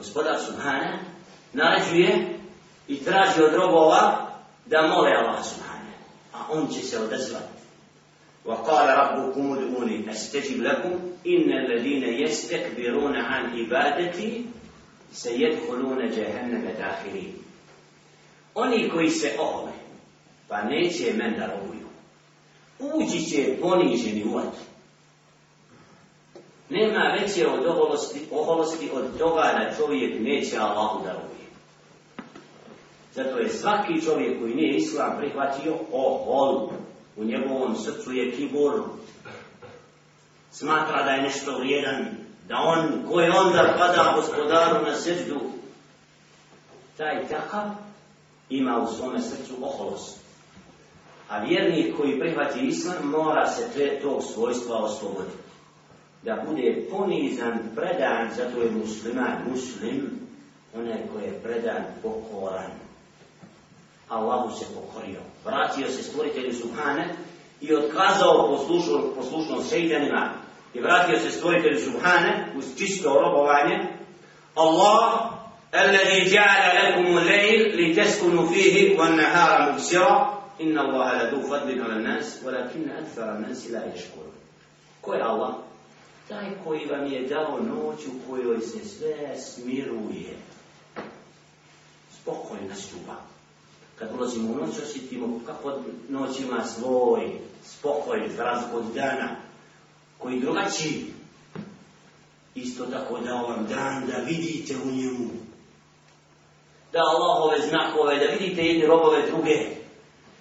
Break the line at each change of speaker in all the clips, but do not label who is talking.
Gospodar Subhane naređuje i traži od robova da mole Allah Subhane, a on će se odazvati. وقال ربكم ادعوني استجب لكم ان الذين يستكبرون عن عبادتي سيدخلون جهنم داخلين Oni koji se ohole, pa neće men da robuju, ući će poniženi u vatru. Nema veće od oholosti, oholosti od toga da čovjek neće Allahu da robuje. Zato je svaki čovjek koji nije islam prihvatio ohol. U njegovom srcu je kibor. Smatra da je nešto vrijedan. Da on, ko je onda pada gospodaru na srdu, taj takav ima u svome srcu oholost. A vjernik koji prihvati islam mora se te, tog svojstva osloboditi Da bude ponizan, predan, zato je musliman, muslim, onaj koji je predan, pokoran. Allahu se pokorio. Vratio se stvoritelju Subhane i otkazao poslušno, poslušnost šeitanima i vratio se stvoritelju Subhane uz čisto robovanje. Allah الذي جعل لكم الليل لتسكنوا فيه والنهار مبصرا إن الله لذو فضل على الناس ولكن أكثر الناس لا يشكرون Ko je Allah? Taj koji vam je dao noć u kojoj se sve smiruje. Spokojno nastupa. Kad ulazimo u noć, osjetimo kako noć ima svoj spokoj, za od dana, koji drugačiji. Isto tako dao vam dan da vidite u njemu. Da Allahove znakove, da vidite jedne robove druge.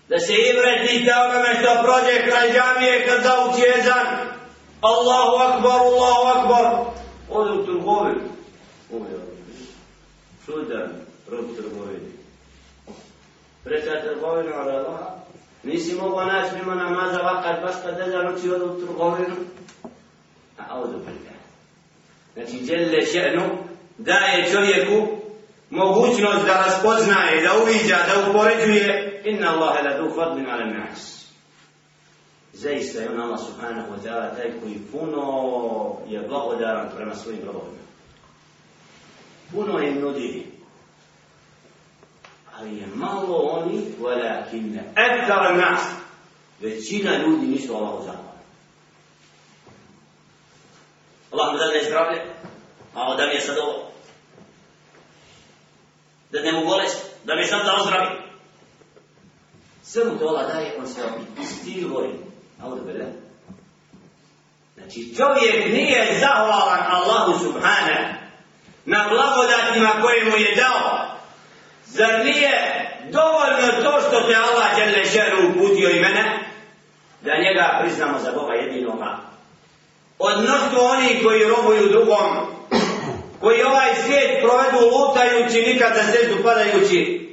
Da se ibretite onome što prođe kraj džamije kad zauči jezan. Allahu akbar, Allahu akbar. Ode u trgovinu. Ono, Čudan, rob trgovini. Preča trgovinu od Allaha. Nisi mogao naći mimo namaza vakat baš kad deda noći ode u trgovinu. A odu prika. Znači, djelje še'nu daje čovjeku mogućnost da raspoznaje, da uviđa, da upoređuje. Inna Allahe la du fadlin ala nas. Zaista je on Allah subhanahu wa ta'ala taj koji puno je blagodaran prema svojim robovima. Puno je nudi ali je malo oni, walakin ektar nas, većina ljudi nisu Allahu zahvalni. Allah mu da ne zdravlje, a da mi je sad ovo. Da ne mu bolest, da mi sad da ozdravi. Sve mu to Allah daje, on se istilvori. Audu bele. Znači čovjek nije zahvalan Allahu subhanahu na blagodatima koje mu je dao, Zar nije dovoljno to što te Allah djelje šeru uputio i mene, da njega priznamo za Boga jedinoga? Odnosno oni koji robuju drugom, koji ovaj svijet provedu lutajući, nikad za sreću padajući,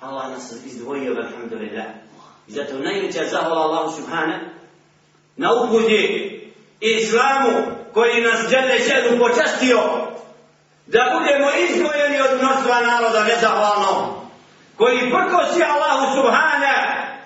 Allah nas izdvojio, alhamdulillah. I zato najveća zahvala Allahu subhana na uputi islamu koji nas djelje šeru počastio da budemo izdvojeni od mnoštva naroda nezahvalno, koji prkosi Allahu subhana